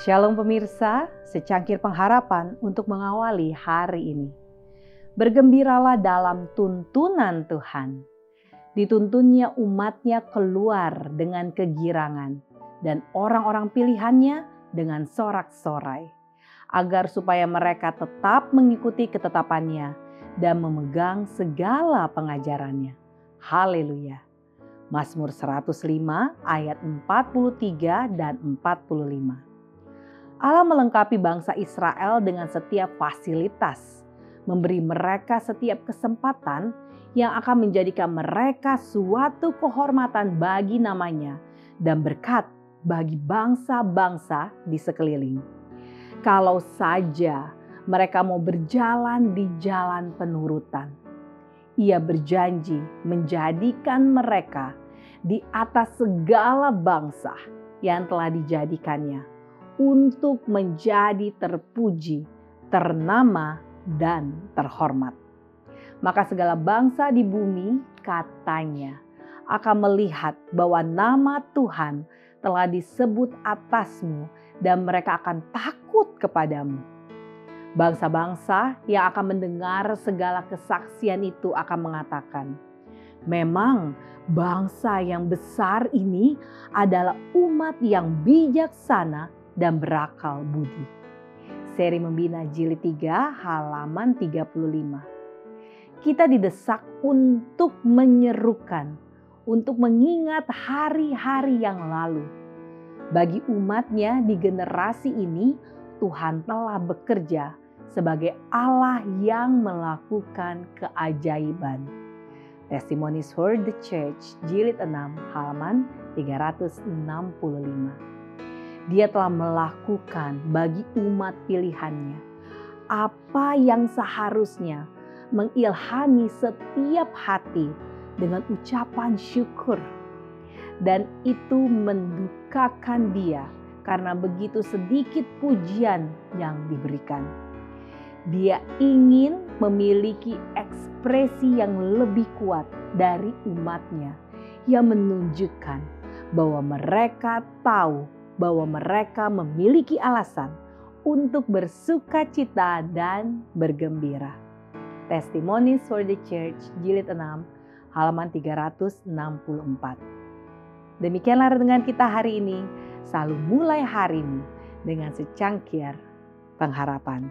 Shalom pemirsa, secangkir pengharapan untuk mengawali hari ini. Bergembiralah dalam tuntunan Tuhan. Dituntunnya umatnya keluar dengan kegirangan dan orang-orang pilihannya dengan sorak-sorai. Agar supaya mereka tetap mengikuti ketetapannya dan memegang segala pengajarannya. Haleluya. Mazmur 105 ayat 43 dan 45. Allah melengkapi bangsa Israel dengan setiap fasilitas, memberi mereka setiap kesempatan yang akan menjadikan mereka suatu kehormatan bagi namanya dan berkat bagi bangsa-bangsa di sekeliling. Kalau saja mereka mau berjalan di jalan penurutan. Ia berjanji menjadikan mereka di atas segala bangsa yang telah dijadikannya untuk menjadi terpuji, ternama, dan terhormat. Maka segala bangsa di bumi katanya akan melihat bahwa nama Tuhan telah disebut atasmu dan mereka akan takut kepadamu. Bangsa-bangsa yang akan mendengar segala kesaksian itu akan mengatakan, Memang bangsa yang besar ini adalah umat yang bijaksana dan berakal budi. Seri Membina Jilid 3 halaman 35. Kita didesak untuk menyerukan, untuk mengingat hari-hari yang lalu. Bagi umatnya di generasi ini, Tuhan telah bekerja sebagai Allah yang melakukan keajaiban Testimonies for the Church, jilid 6, halaman 365. Dia telah melakukan bagi umat pilihannya apa yang seharusnya mengilhami setiap hati dengan ucapan syukur. Dan itu mendukakan dia karena begitu sedikit pujian yang diberikan. Dia ingin memiliki ekspresi yang lebih kuat dari umatnya yang menunjukkan bahwa mereka tahu bahwa mereka memiliki alasan untuk bersuka cita dan bergembira. Testimonies for the Church jilid 6 halaman 364. Demikianlah dengan kita hari ini. Selalu mulai harimu dengan secangkir pengharapan.